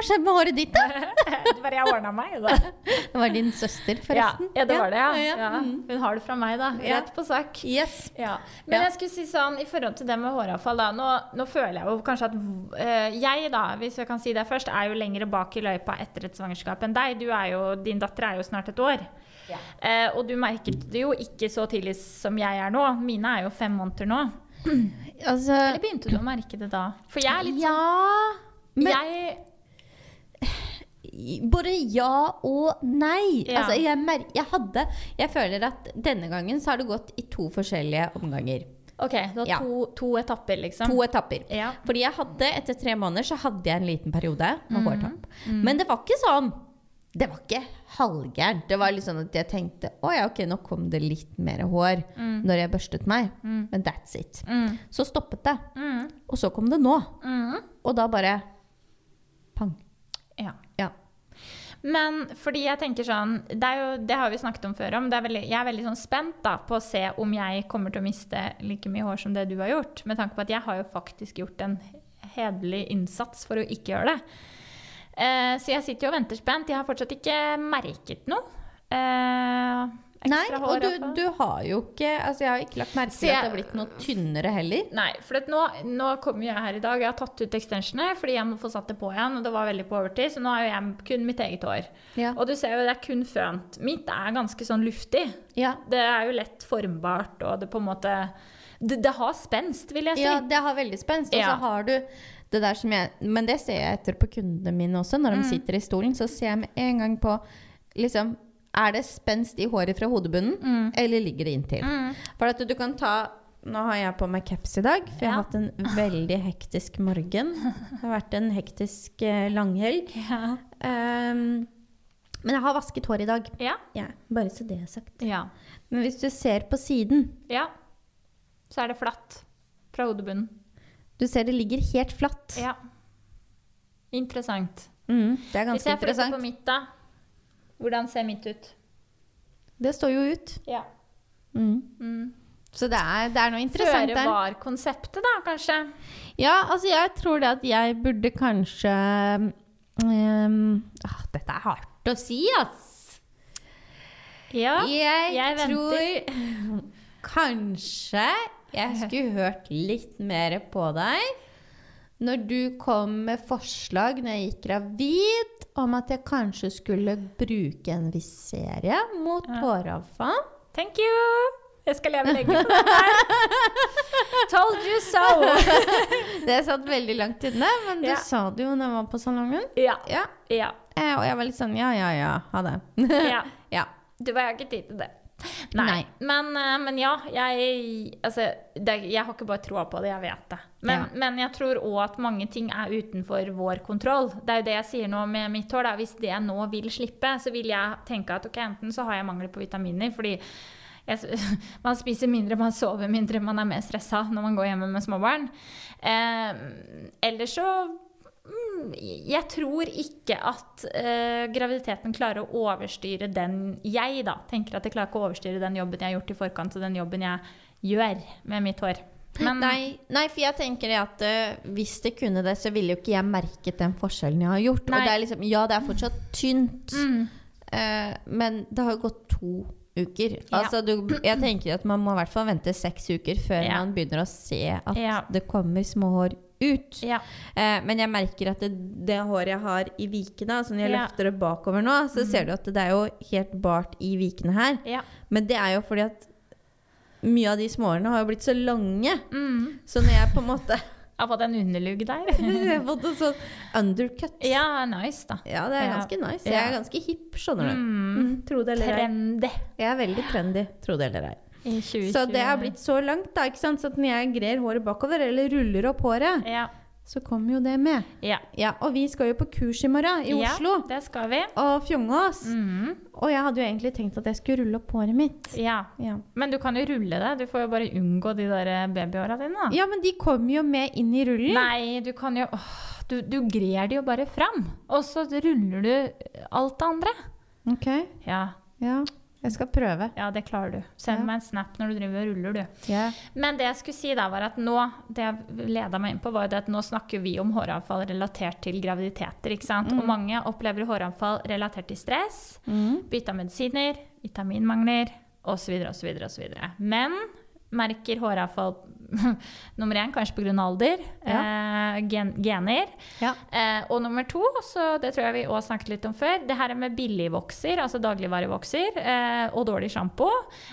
Har skjedd med håret ditt, da? Det var jeg ordna meg, da. Det var din søster, forresten. ja, det var det, ja. ja. ja. Mm. Hun har det fra meg, da. Ja. Rett på sak. Yes. Ja. Men Ja. jeg skulle si sånn, i forhold til det med håravfall da, nå, nå føler jeg jo kanskje at eh, jeg da, hvis jeg kan si det først, er jo lengre bak i løypa etter et svangerskap enn deg. Du er jo, din datter er jo snart et år. Uh, og du merket det jo ikke så tidlig som jeg er nå. Mine er jo fem måneder nå. Altså Eller begynte du å merke det da? For jeg er litt Ja sånn men jeg, Både ja og nei. Ja. Altså, jeg, jeg hadde Jeg føler at denne gangen så har det gått i to forskjellige omganger. Ok, du har Ja. to, to etapper, liksom. To etapper. Ja. Fordi jeg hadde, etter tre måneder så hadde jeg en liten periode Mm. med Mm. Men det var ikke sånn Det var ikke halvgærent. Det var litt sånn at jeg tenkte å ja, ok, nå kom det litt mer hår når jeg børstet meg. Men that's it. Mm. Så stoppet det. Mm. Og så kom det nå. Mm. Og da bare. Ja. Ja. Men fordi jeg tenker sånn Det, jo, det har vi snakket om før. Om, veldig, jeg er veldig sånn spent da, på å se om jeg kommer til å miste like mye hår som det du har gjort. Med tanke på at jeg har jo faktisk gjort en hederlig innsats for å ikke gjøre det. Eh, så jeg sitter jo og venter spent. Jeg har fortsatt ikke merket noe. Eh, Nei, og du, du har jo ikke Altså, jeg har ikke lagt merke til at det har blitt noe tynnere heller. Nei, for nå, nå kommer jeg her i dag. Jeg har tatt ut extensionene fordi jeg må få satt det på igjen. Og det var veldig på overtid, så nå er jeg kun mitt eget hår. Ja. Og du ser jo det er kun fønt. Mitt er ganske sånn luftig. Ja. Det er jo lett formbart, og det på en måte Det, det har spenst, vil jeg si. Ja, det har veldig spenst. Og Ja. så har du det der som jeg Men det ser jeg etter på kundene mine også. Når de sitter i stolen, så ser jeg med en gang på liksom Er det spenst i håret fra hodebunnen, eller ligger det inntil? For at du kan ta Nå har jeg på meg caps i dag, for jeg har hatt en veldig hektisk morgen. Det har vært en hektisk eh, langhelg. Ja. Um, men jeg har vasket hår i dag. Ja. Ja, bare så det er sagt. ja. Men hvis du ser på siden ja. Så er det flatt fra hodebunnen. Du ser det ligger helt flatt. Ja. Interessant. Mm, det er ganske interessant. Hvis jeg flytter på mitt, da. Hvordan ser mitt ut? Det står jo ut. Ja. Mm. Mm. Så det er, det er noe interessant Føre der. var-konseptet, da, kanskje? Ja, altså jeg tror det at jeg burde kanskje um, ah, Dette er hardt å si, ass. Ja. jeg, jeg venter. tror kanskje jeg skulle hørt litt mer på deg når du kom med forslag når jeg gikk gravid, om at jeg kanskje skulle bruke en viss serie mot Ja. håravfall. Thank you! Jeg skal leve lenge på det her. Told you so! Det satt veldig langt inne, men du Ja. sa det jo når jeg var på salongen. Ja. Ja, ja. eh, og jeg var litt sånn ja, ja, ja, ha det. ja. ja. Du var ikke tid til det. Nei. Nei. Men, eh, men ja, jeg Altså, det, jeg har ikke bare troa på det, jeg vet det. Men, Ja. men jeg tror òg at mange ting er utenfor vår kontroll. Det er jo det jeg sier nå med mitt hår. Da. Hvis det nå vil slippe, så vil jeg tenke at ok, enten så har jeg mangel på vitaminer fordi jeg, man spiser mindre, man sover mindre, man er mer stressa når man går hjemme med småbarn. Eh, eller så Jeg tror ikke at uh, graviditeten klarer å overstyre den Jeg da, tenker at jeg klarer ikke å overstyre den jobben jeg har gjort i forkant, og den jobben jeg gjør med mitt hår. Men Nei, nei, for jeg tenker det at uh, hvis det kunne det, så ville jo ikke jeg merket den forskjellen jeg har gjort. Nei. Og det er liksom, ja, det er fortsatt tynt, mm, uh, men det har jo gått to uker. Ja. Altså, du, jeg tenker at man må i hvert fall vente seks uker før Ja. man begynner å se at Ja. det kommer små hår ut. ja. Eh, men jeg merker at det, det håret jeg har i vikene, altså når jeg Ja. Mm. løfter det bakover nå, så ser du at det er jo helt bart i vikene her. ja. Men det er jo fordi at mye av de småhårene har jo blitt så lange. Mm. Så når jeg på en måte Jeg har fått en underlugg der. Jeg har fått en sånn undercut. ja, nice, da. Ja, det er ganske nice. Jeg er ganske hipp, skjønner du. Mm. Mm, tro det eller ei. Trendy Jeg er veldig trendy, tro det eller ei. I 2020. Så det har blitt så langt, da. ikke sant? Så at når jeg grer håret bakover, eller ruller opp håret, Ja. så kommer jo det med. ja. Ja, Og vi skal jo på kurs i morgen, i Ja, Oslo. det skal vi. Og Fjongås. Mm. Og jeg hadde jo egentlig tenkt at jeg skulle rulle opp håret mitt. Ja. Ja. Men du kan jo rulle det. Du får jo bare unngå de der babyhåra dine. da. ja, men de kommer jo med inn i rullen. Nei, du kan jo åh, du, du grer det jo bare fram, og så ruller du alt det andre. Ok, Ja, ja. Jeg skal prøve. ja det klarer du. Send Ja. meg en snap når du driver og ruller, du. Yeah. Men det jeg skulle si da, var at nå det jeg leda meg inn på, var at nå snakker vi om håravfall relatert til graviditeter. ikke sant? Og mange opplever håravfall relatert til stress, Mm. bytte av medisiner, vitaminmangler osv. osv. osv. Men merker håravfall nummer én kanskje pga. alder, eh, gen gener. Ja. Eh, og nummer to, så det tror jeg vi også snakket litt om før, det her med billigvokser, altså dagligvarevokser, eh, og dårlig sjampo,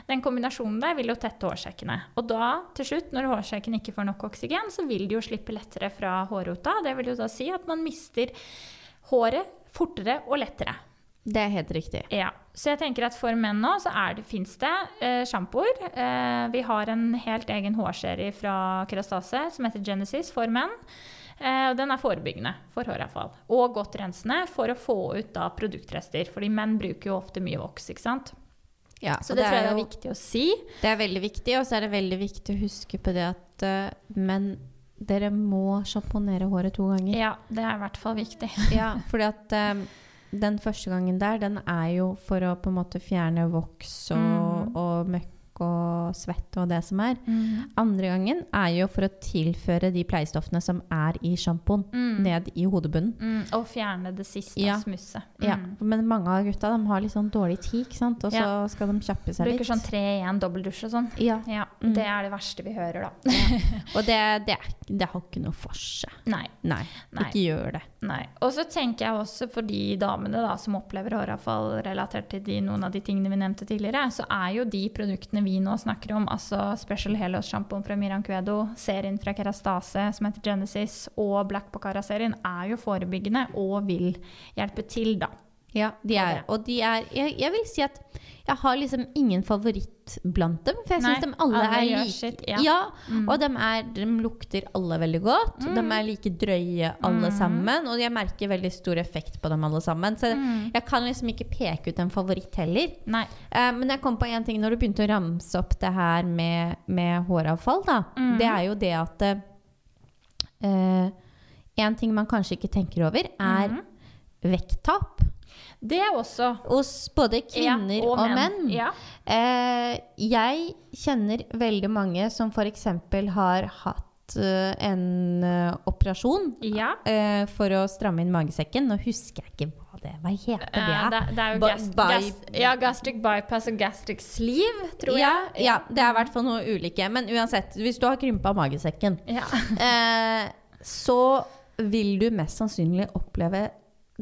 den kombinasjonen der vil jo tette hårsekkene. Og da, til slutt, når hårsekken ikke får nok oksygen, så vil de jo slippe lettere fra hårrota. Det vil jo da si at man mister håret fortere og lettere. Det er helt riktig. Ja, så jeg tenker at for menn nå så fins det, eh, sjampoer. Eh, vi har en helt egen hårserie fra Kerastase som heter Genesis for menn. Eh, og den er forebyggende for håravfall. Og godt rensende for å få ut da produktrester. Fordi menn bruker jo ofte mye voks, ikke sant. Ja, Så det, det, tror jeg er, jo- er viktig å si. Det er veldig viktig, og så er det veldig viktig å huske på det at uh, menn dere må sjamponere håret to ganger. Ja, det er i hvert fall viktig. Ja, fordi at eh, den første gangen der, den er jo for å på en måte fjerne voks og, Mm. og møkk og svett og det som er. Mm. Andre gangen er jo for å tilføre de pleiestoffene som er i sjampoen, Mm. ned i hodebunnen. Mm. Og fjerne det siste Ja. smusset. Ja, Mm. men mange av gutta de har litt sånn dårlig tid, ikke sant? og så Ja. skal de kjappe seg litt. Bruker sånn tre i en dobbeldusj og sånn. Ja, Ja, Mm. Det er det verste vi hører, da. Og det, det, er, det har ikke noe for seg. Nei. Nei, Nei. ikke gjør det. Nei. Og så tenker jeg også for de damene da, som opplever håravfall relatert til de, noen av de tingene vi nevnte tidligere, så er jo de produktene vi nå snakker om, altså Special Helos-sjampoen fra Miran Kvedo, serien fra Kerastase som heter Genesis, og Black Bocara-serien, er jo forebyggende og vil hjelpe til, da. Ja, de er, og de er jeg, jeg vil si at jeg har liksom ingen favoritt blant dem, for jeg syns de alle, alle er like. sitt, ja. ja. Mm. Og de, er, de lukter alle veldig godt. De er like drøye alle Mm. sammen. Og jeg merker veldig stor effekt på dem alle sammen. Så Mm. jeg kan liksom ikke peke ut en favoritt heller. Eh, men jeg kom på en ting når du begynte å ramse opp det her med, med håravfall. Da. Mm. Det er jo det at eh, En ting man kanskje ikke tenker over, er Mhm. vekttap. Det også Hos både kvinner ja, og, menn. Ja. Eh, jeg kjenner veldig mange som f.eks. har hatt eh, en uh, operasjon ja. uh, for å stramme inn magesekken. Nå husker jeg ikke hva det Hva heter det? Uh, det, det er jo Ba- gast by- ja, gastric bypass og gastric sleeve, tror jeg. ja, ja, det er i hvert fall noe ulike. Men uansett, hvis du har krympa magesekken, Ja. så vil du mest sannsynlig oppleve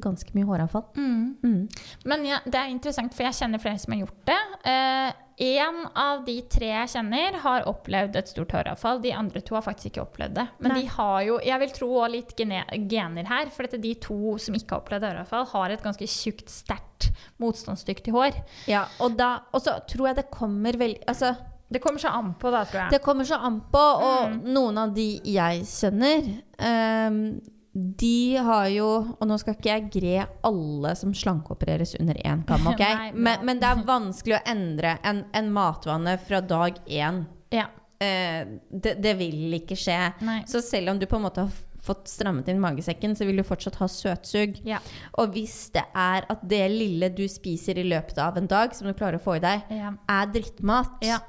ganske mye håravfall. Mm. Mm. Men ja, det er interessant, for jeg kjenner flere som har gjort det. Eh, en av de tre jeg kjenner, har opplevd et stort håravfall. De andre to har faktisk ikke opplevd det. Men Nei. de har jo, jeg vil tro, litt gener her. For dette, de to som ikke har opplevd håravfall, har et ganske tjukt, sterkt, motstandsdyktig hår. Ja, og, da, og så tror jeg det kommer veldig altså, Det kommer så an på, da, tror jeg. Det kommer så an på, og Mm. noen av de jeg kjenner, ehm, de har jo Og nå skal ikke jeg gre alle som slankeopereres under én kam, ok? Nei, men, men det er vanskelig å endre en, en matvane fra dag én. Ja. Eh, det, det vil ikke skje. Nei. Så selv om du på en måte har fått strammet inn magesekken, så vil du fortsatt ha søtsug. Ja. Og hvis det er at det lille du spiser i løpet av en dag, som du klarer å få i deg, ja. er drittmat, Ja.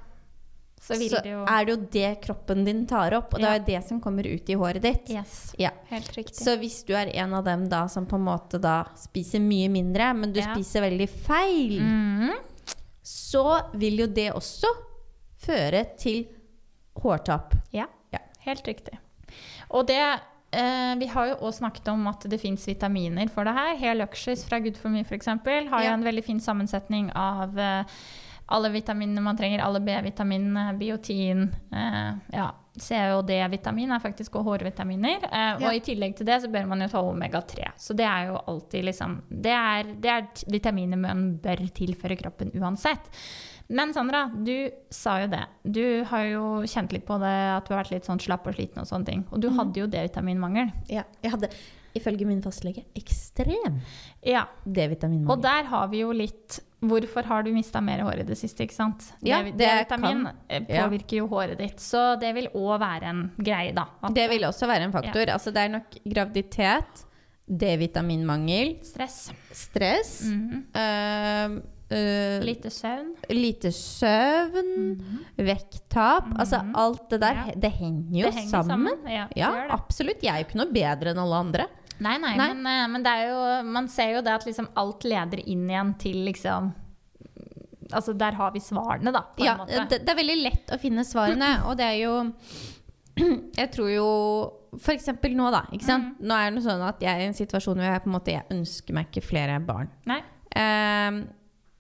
Så så det jo er det jo det kroppen din tar opp, og det Ja. er jo det som kommer ut i håret ditt. Yes. Ja. Helt riktig. Så hvis du er en av dem da som på en måte da spiser mye mindre, men du Ja. spiser veldig feil, Mhm. så vil jo det også føre til hårtap. Ja, Ja. helt riktig. Og det eh, Vi har jo også snakket om at det fins vitaminer for det her. Hel Luxus fra Good for me f.eks. har jo en veldig fin sammensetning av eh, alle vitaminene man trenger. Alle B-vitaminene, biotin, eh, ja, C og D-vitamin er faktisk også hårvitaminer. Eh, Ja. Og i tillegg til det så bør man jo ta omega-3. Så det er jo alltid liksom Det er, det er vitaminer man bør tilføre kroppen uansett. Men Sandra, du sa jo det. Du har jo kjent litt på det at du har vært litt sånn slapp og sliten og sånne ting. Og du hadde jo D-vitaminmangel. Ja, jeg hadde ifølge min fastlege ekstrem Ja. D-vitaminmangel. Og der har vi jo litt Hvorfor har du mista mer hår i det siste, ikke sant? Ja, D-vitamin eh, ja. påvirker jo håret ditt. Så det vil òg være en greie, da. At Det vil også være en faktor. Altså, det er nok graviditet, D-vitaminmangel, stress. stress, Mm -hmm. uh, Uh, Lite søvn. lite søvn, vekttap Altså Mhm. alt det der, Ja. det henger jo Det henger sammen. Ja, Ja, det. absolutt. Jeg er jo ikke noe bedre enn alle andre. Nei, nei, Nei. Men, eh, men det er jo, man ser jo det at liksom alt leder inn igjen til liksom Altså, der har vi svarene, da, på Ja, en måte. det, det er veldig lett å finne svarene, og det er jo Jeg tror jo For eksempel nå, da. Ikke sant? Nå er det sånn at jeg er i en situasjon hvor jeg på en måte Jeg ønsker meg ikke flere barn. Nei. Ehm,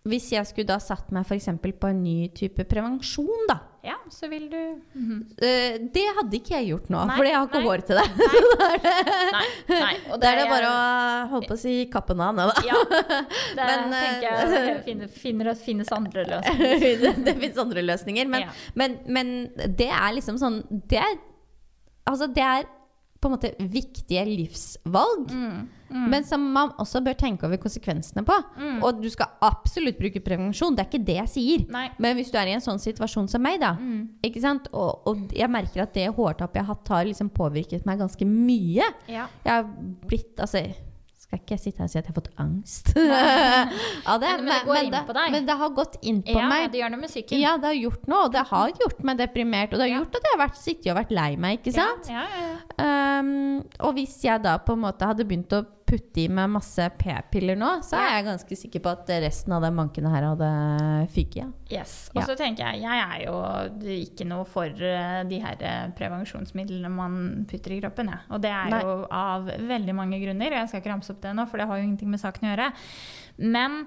hvis jeg skulle da satt meg f.eks. på en ny type prevensjon, da. Ja, så vil du mm -hmm. uh, det hadde ikke jeg gjort nå, for jeg har ikke nei. hår til det. Nei. nei. det Da er det bare å holde på å si kappen av ned, da. Ja. Det Men, eh, tenker jeg finner, finner, finnes andre løsninger. det det finnes andre løsninger. Men, Ja. men, men det er liksom sånn Det er, altså det er på en måte viktige livsvalg. Mm, mm, Men som man også bør tenke over konsekvensene på. mm. Og du skal absolutt bruke prevensjon, det er ikke det jeg sier. Nei. Men hvis du er i en sånn situasjon som meg, da, Mm. ikke sant? Og, og jeg merker at det hårtappet jeg har hatt, har liksom påvirket meg ganske mye. Ja. Jeg har blitt altså, skal ikke jeg sitte her og si at jeg har fått angst av det, Men- men det inn det, men det har gått inn på Ja, meg. det gjør noe med psyken. Ja, det har gjort noe, og det har gjort meg deprimert. Og det har Ja. gjort at jeg har vært, sittet og vært lei meg, ikke sant? Ja, ja, ja. Um, og hvis jeg da på en måte hadde begynt å putte i meg masse p-piller nå, så er jeg ganske sikker på at resten av de mankene her hadde fyket. Ja. Yes. Og Ja. så tenker jeg, jeg er jo ikke noe for eh, de her eh, prevensjonsmidlene man putter i kroppen. Ja. Og det er Nei. jo av veldig mange grunner. Jeg skal ikke ramse opp det nå, for det har jo ingenting med saken å gjøre. Men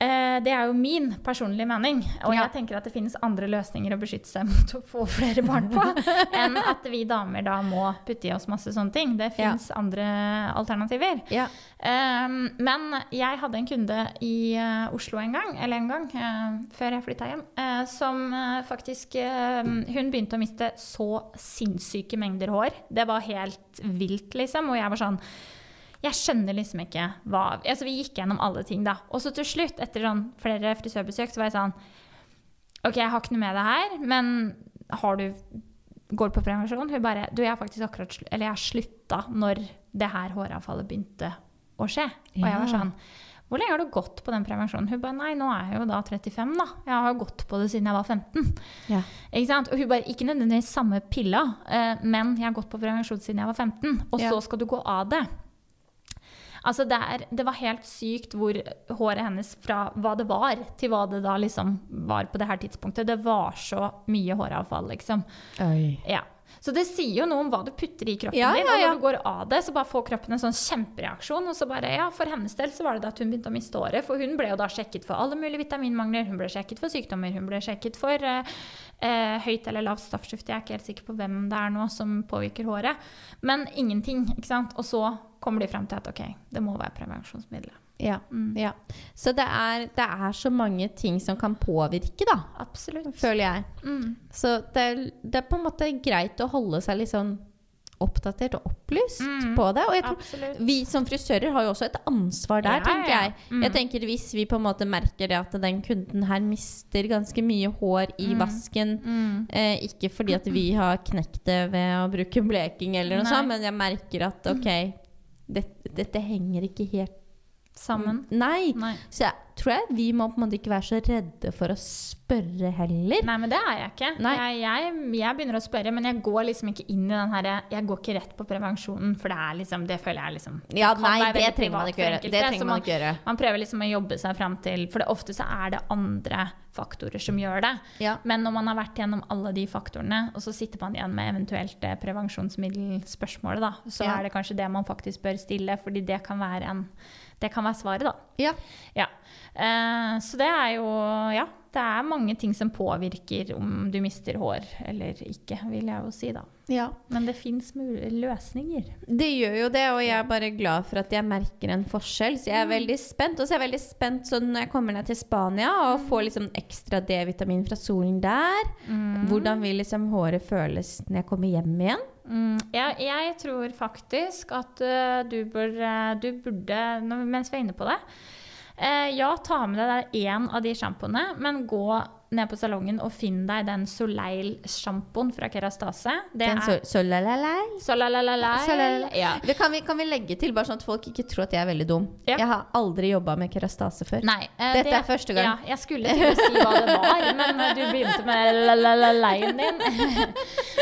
det er jo min personlige mening. Og Ja. jeg tenker at det finnes andre løsninger å beskytte seg mot å få flere barn på, enn at vi damer da må putte i oss masse sånne ting. Det Ja. andre alternativer. Ja. Um, men jeg hadde en kunde i uh, Oslo en gang, eller en gang, uh, før jeg flytta hjem, uh, som eh, faktisk eh, Hun begynte å miste så sinnssyke mengder hår. Det var helt vilt, liksom. Og jeg var sånn jeg skjønner liksom ikke hva altså Vi gikk gjennom alle ting, da. Og så til slutt, etter sånn flere frisørbesøk, så var jeg sånn OK, jeg har ikke noe med det her, men har du Går på prevensjon? Hun bare Du, jeg har faktisk akkurat Eller jeg har slutta når det her håravfallet begynte å skje. Og jeg var sånn Hvor lenge har du gått på den prevensjonen? Hun bare Nei, nå er jeg jo da 35, da. Jeg har gått på det siden jeg var 15. Ja. Ikke sant? Og hun bare Ikke nødvendigvis samme pilla, eh, men jeg har gått på prevensjon siden jeg var 15. Og Ja. så skal du gå av det. Altså det, er, det var helt sykt hvor håret hennes fra hva det var, til hva det da liksom var på det her tidspunktet. Det var så mye håravfall, liksom. Oi. Ja. Så det sier jo noe om hva du putter i kroppen Ja, din. Og ja. når du går av det, så bare får kroppen en sånn kjempereaksjon. Og så bare, ja, For hennes del så var det da at hun begynte å miste håret. For hun ble jo da sjekket for alle mulige vitaminmangler. Hun ble sjekket for sykdommer. Hun ble sjekket for eh, eh, høyt eller lavt stoffskifte. Jeg er ikke helt sikker på hvem det er nå som påvirker håret. Men ingenting. ikke sant? Og så kommer de frem til at ok, det må være prevensjonsmiddelet. Ja. ja. Så det er, det er så mange ting som kan påvirke, da, Absolutt. føler jeg. Mm. Så det det er på en måte greit å holde seg litt sånn oppdatert og opplyst Mm. på det. Og jeg tror Absolutt. vi som frisører har jo også et ansvar der, Ja, tenker ja. jeg. Mm. Jeg tenker Hvis vi på en måte merker det at den kunden her mister ganske mye hår i vasken Mm. eh, Ikke fordi at vi har knekt det ved å bruke bleking, eller noe Nei. sånt, men jeg merker at ok, det, dette henger ikke helt Sammen. Nei. Nei. Så jeg tror jeg vi må på en måte ikke være så redde for å spørre heller. Nei, men det er jeg ikke. Jeg, jeg, jeg begynner å spørre, men jeg går liksom ikke inn i den herre Jeg går ikke rett på prevensjonen, for det er liksom Det føler jeg liksom Ja, nei, det trenger man ikke gjøre. Det trenger man ikke gjøre. Man prøver liksom å jobbe seg fram til For det, ofte så er det andre faktorer som gjør det. Ja. Men når man har vært gjennom alle de faktorene, og så sitter man igjen med eventuelt det prevensjonsmiddelspørsmålet, da, så Ja. er det kanskje det man faktisk bør stille, fordi det kan være en det kan være svaret, da. Ja. Ja. Eh, så det er jo Ja, det er mange ting som påvirker om du mister hår eller ikke, vil jeg jo si, da. ja. Men det fins løsninger. Det gjør jo det, og jeg er bare glad for at jeg merker en forskjell. Så jeg er veldig spent. Og så er jeg veldig spent sånn når jeg kommer ned til Spania og får liksom ekstra D-vitamin fra solen der. Hvordan vil liksom håret føles når jeg kommer hjem igjen? Mm, jeg, jeg tror faktisk at uh, du, bør, uh, du burde, mens vi er inne på det Ja, ta med deg én av de sjampoene, men gå ned på salongen og finn deg den Soleil-sjampoen fra Kerastase. Det Den er så la la la. Soleil. Soleil. Ja. Det kan, vi, kan vi legge til, bare sånn at folk ikke tror at jeg er veldig dum? Ja. Jeg har aldri jobba med kerastase før. Nei. eh, Dette det- er første gang. Ja, jeg skulle til å si hva det var, men eh, du begynte med la-la-la-leien din.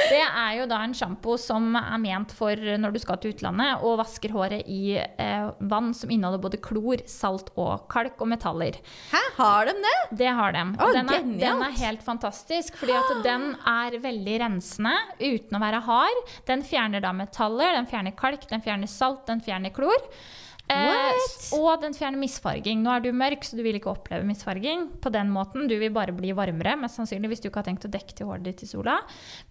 Det er jo da en sjampo som er ment for når du skal til utlandet og vasker håret i eh, vann som inneholder både klor, salt og kalk og metaller. Hæ, har de det? Det har de. Oh, den, er, genialt. den er helt fantastisk, fordi at den er veldig rensende uten å være hard. Den fjerner da metaller, den fjerner kalk, den fjerner salt, den fjerner klor. Eh, og den fjerner misfarging. Nå er du mørk, så du vil ikke oppleve misfarging på den måten. Du vil bare bli varmere, mest sannsynlig hvis du ikke har tenkt å dekke til håret ditt i sola.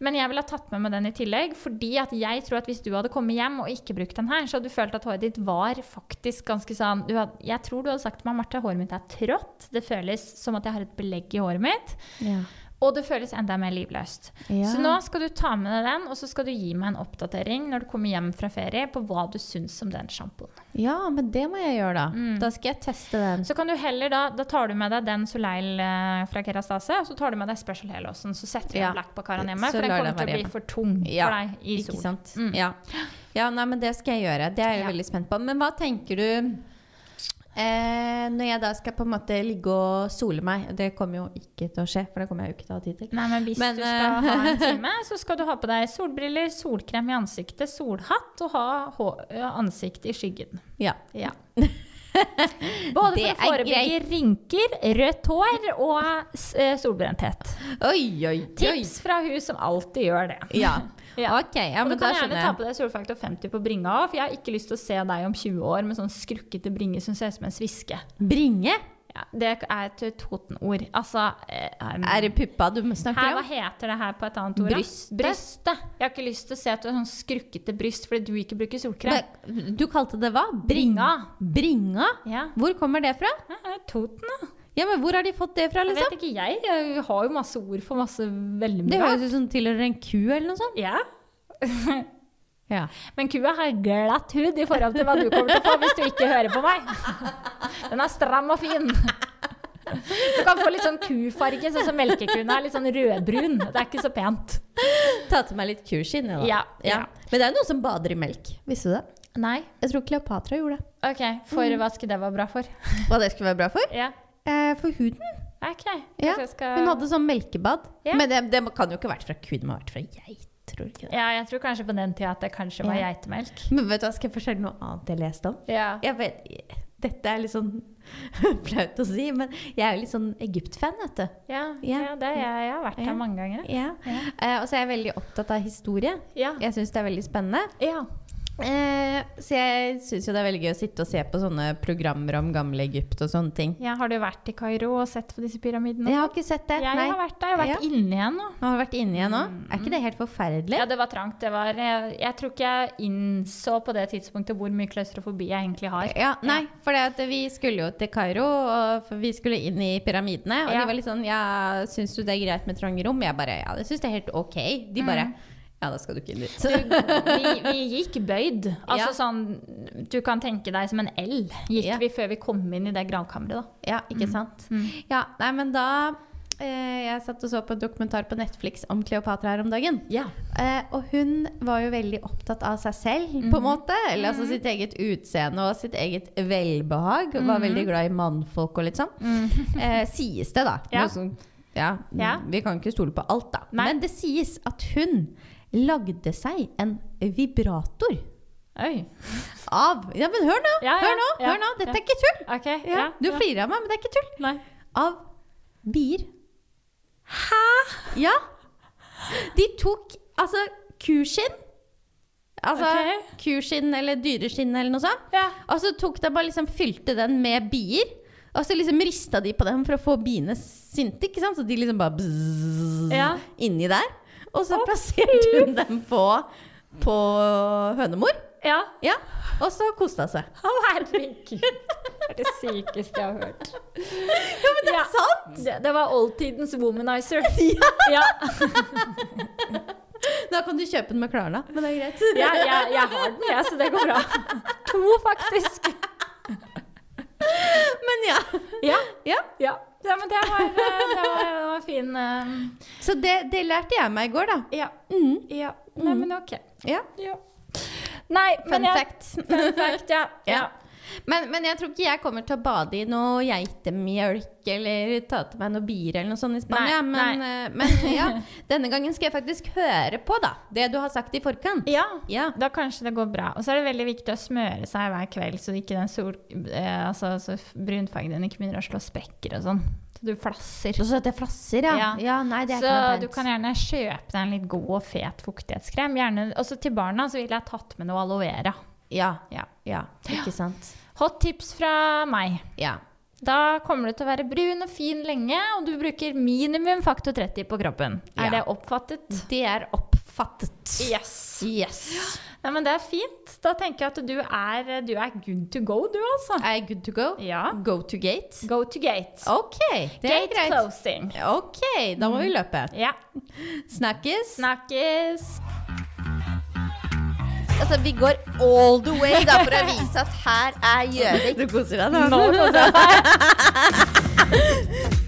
Men jeg ville ha tatt med meg den i tillegg, fordi at jeg tror at hvis du hadde kommet hjem og ikke brukt den her, så hadde du følt at håret ditt var faktisk ganske sånn du hadde, Jeg tror du hadde sagt til meg, Marte, håret mitt er trått. Det føles som at jeg har et belegg i håret mitt. Ja. Og det føles enda mer livløst. Ja. Så nå skal du ta med deg den, og så skal du gi meg en oppdatering når du kommer hjem fra ferie på hva du syns om den sjampoen. Ja, men det må jeg gjøre, da. Mm. Da skal jeg teste den. Så kan du heller da, da tar du med deg den Soleil eh, fra Kerastase, og så tar du med deg Special Lotion. Så setter du Ja. black på karan hjemme, for den kommer til å bli hjemme. for tung Ja, for deg i sol. Mm. Ja. ja, nei, men det skal jeg gjøre. Det er jeg veldig spent på. Men hva tenker du eh, når jeg da skal på en måte ligge og sole meg? Det kommer jo ikke til å skje, for det kommer jeg jo ikke til å ha tid til. Nei, men hvis Men, du skal uh... ha en time, så skal du ha på deg solbriller, solkrem i ansiktet, solhatt og ha ansiktet i skyggen. Ja. Ja. Både Det for å forebygge rynker, rødt hår og eh, solbrenthet. Oi, oi, oi. Tips fra hun som alltid gjør det. Ja. Ja. Ok, ja, og men du kan gjerne ta på deg solfaktor 50 på bringa òg, for jeg har ikke lyst til å se deg om 20 år med sånn skrukkete bringe som ser ut som en sviske. Bringe? Ja, det er et Toten-ord. Altså um, Er det puppa du her, om? Hva heter det her på et annet ord? Brystet. Brystet. Jeg har ikke lyst til å se at du har sånn skrukkete bryst fordi du ikke bruker solkrem. Men, Du kalte det hva? Bringa. Bringa? Ja. Hvor kommer det fra? Toten, da. Ja, men Hvor har de fått det fra, liksom? Jeg liksom? vet ikke, jeg. Jeg har jo masse ord for masse veldig mye. Det høres ut som tilhører en ku eller noe sånt. Ja. Ja. Men kua har glatt hud i forhold til hva du kommer til å få hvis du ikke hører på meg. Den er stram og fin. Du kan få litt sånn kufarge, sånn som melkekuen er. Litt sånn rødbrun. Det er ikke så pent. Ta til meg litt kuskinn, jeg, da. Ja, ja. Men det er jo noen som bader i melk. Visste du det? Nei. Jeg tror Kleopatra gjorde det. OK, for hva skulle det være bra for? Hva det skulle være bra for? Ja. Eh, for huden. OK. Ja, skal- Hun hadde sånn melkebad. Yeah. Men det, det kan jo ikke ha vært fra ku, det må ha vært fra geit. Tror ikke det? Ja, jeg tror kanskje på den tida at det kanskje var Ja. geitemelk. Men vet du hva, skal jeg fortelle noe annet jeg leste om? Ja. Jeg vet, dette er litt sånn flaut å si, men jeg er jo litt sånn Egypt-fan, vet du. Ja, Ja. ja, det er jeg. Jeg har vært Ja. der mange ganger. Ja. Eh, og så er jeg veldig opptatt av historie. Ja. Jeg syns det er veldig spennende. ja. Eh, så jeg syns jo det er veldig gøy å sitte og se på sånne programmer om gamle Egypt og sånne ting. Ja, har du vært i Kairo og sett på disse pyramidene? Jeg har ikke sett det. Jeg nei. har vært der. Jeg har vært Ja. inne igjen nå. Har du vært inne igjen nå? Er ikke det helt forferdelig? Ja, det var trangt. Det var, jeg, jeg tror ikke jeg innså på det tidspunktet hvor mye klaustrofobi jeg egentlig har. Ja, nei, for vi skulle jo til Kairo, og vi skulle inn i pyramidene. Og Ja. de var litt sånn Ja, syns du det er greit med trange rom? Jeg bare Ja, det syns jeg er helt ok. De bare Ja, da skal du ikke inn dit. Vi, vi gikk bøyd. Altså Ja. sånn Du kan tenke deg som en L, gikk Ja. vi før vi kom inn i det gravkammeret, da. Ja, ikke sant? Ja, nei, men da eh, Jeg satt og så på en dokumentar på Netflix om Kleopatra her om dagen. Ja. Eh, og hun var jo veldig opptatt av seg selv, på en måte. Eller altså sitt eget utseende og sitt eget velbehag. Var veldig glad i mannfolk og litt sånn. Eh, sies det, da. Ja. Som, ja, Ja. Vi kan ikke stole på alt, da. Nei. Men det sies at hun lagde seg en vibrator Oi. av Ja, men hør nå! Ja, hør nå! ja, hør nå. Dette er ikke tull! Okay, du flirer av meg, men det er ikke tull. Nei. Av bier. Hæ?! Ja. De tok altså kuskinn. Altså okay. kuskinn eller dyreskinn eller noe sånt. Ja. Og så tok de bare liksom fylte den med bier. Og så liksom rista de på dem for å få biene sinte. ikke sant? Så de liksom bare bzzz, Ja. inni der. Og så plasserte hun dem på, på hønemor. Ja. Ja. Og så koste hun seg. Å, herregud. Det er det sykeste jeg har hørt. Ja, men det er sant! Det, det var oldtidens womanizer. Ja. Da kan du kjøpe den med Klarna. Men det er greit. Ja, jeg, jeg har den, jeg, så det går bra. To, faktisk. Men ja. Ja. ja. Ja, ja men det var, eh, det var, det var fin eh, Så det, det lærte jeg meg i går, da. Ja. Mm. ja. Nei, men ok. Ja. Ja. Nei, Fun men fact. Fun fact, ja. ja. Men, men jeg tror ikke jeg kommer til å bade i noe geitemjølk eller ta til meg noe bier eller noe sånt i Spania. Nei, men eh, men ja, denne gangen skal jeg faktisk høre på da, det du har sagt i forkant. Ja, Ja. da kanskje det går bra. Og så er det veldig viktig å smøre seg hver kveld, så ikke den sol, eh, altså, så brunfargen din ikke begynner å slå sprekker og sånn. Du flasser. Så det flasser, ja. Ja. ja. nei, det er Så ikke du kan gjerne kjøpe deg en litt god og fet fuktighetskrem. Gjerne, også til barna så ville jeg tatt med noe aloe vera. Ja, Ja. ja, ikke sant. Hot tips fra meg. Ja. Da kommer du til å være brun og fin lenge, og du bruker minimum faktor 30 på kroppen. Er det oppfattet? Det er oppfattet. Yes. Yes. Nei, men det er fint. Da tenker jeg at du er, du er good to go, du altså. Er good to go? Ja. Go to gate? Go to gate. Ok, det er Gate greit. closing. Ok, da må vi løpe. Ja. Snakkes. Snakkes. Altså, vi går all the way da for å vise at her er Gjøvik. Du koser deg nå? Nå koser jeg meg.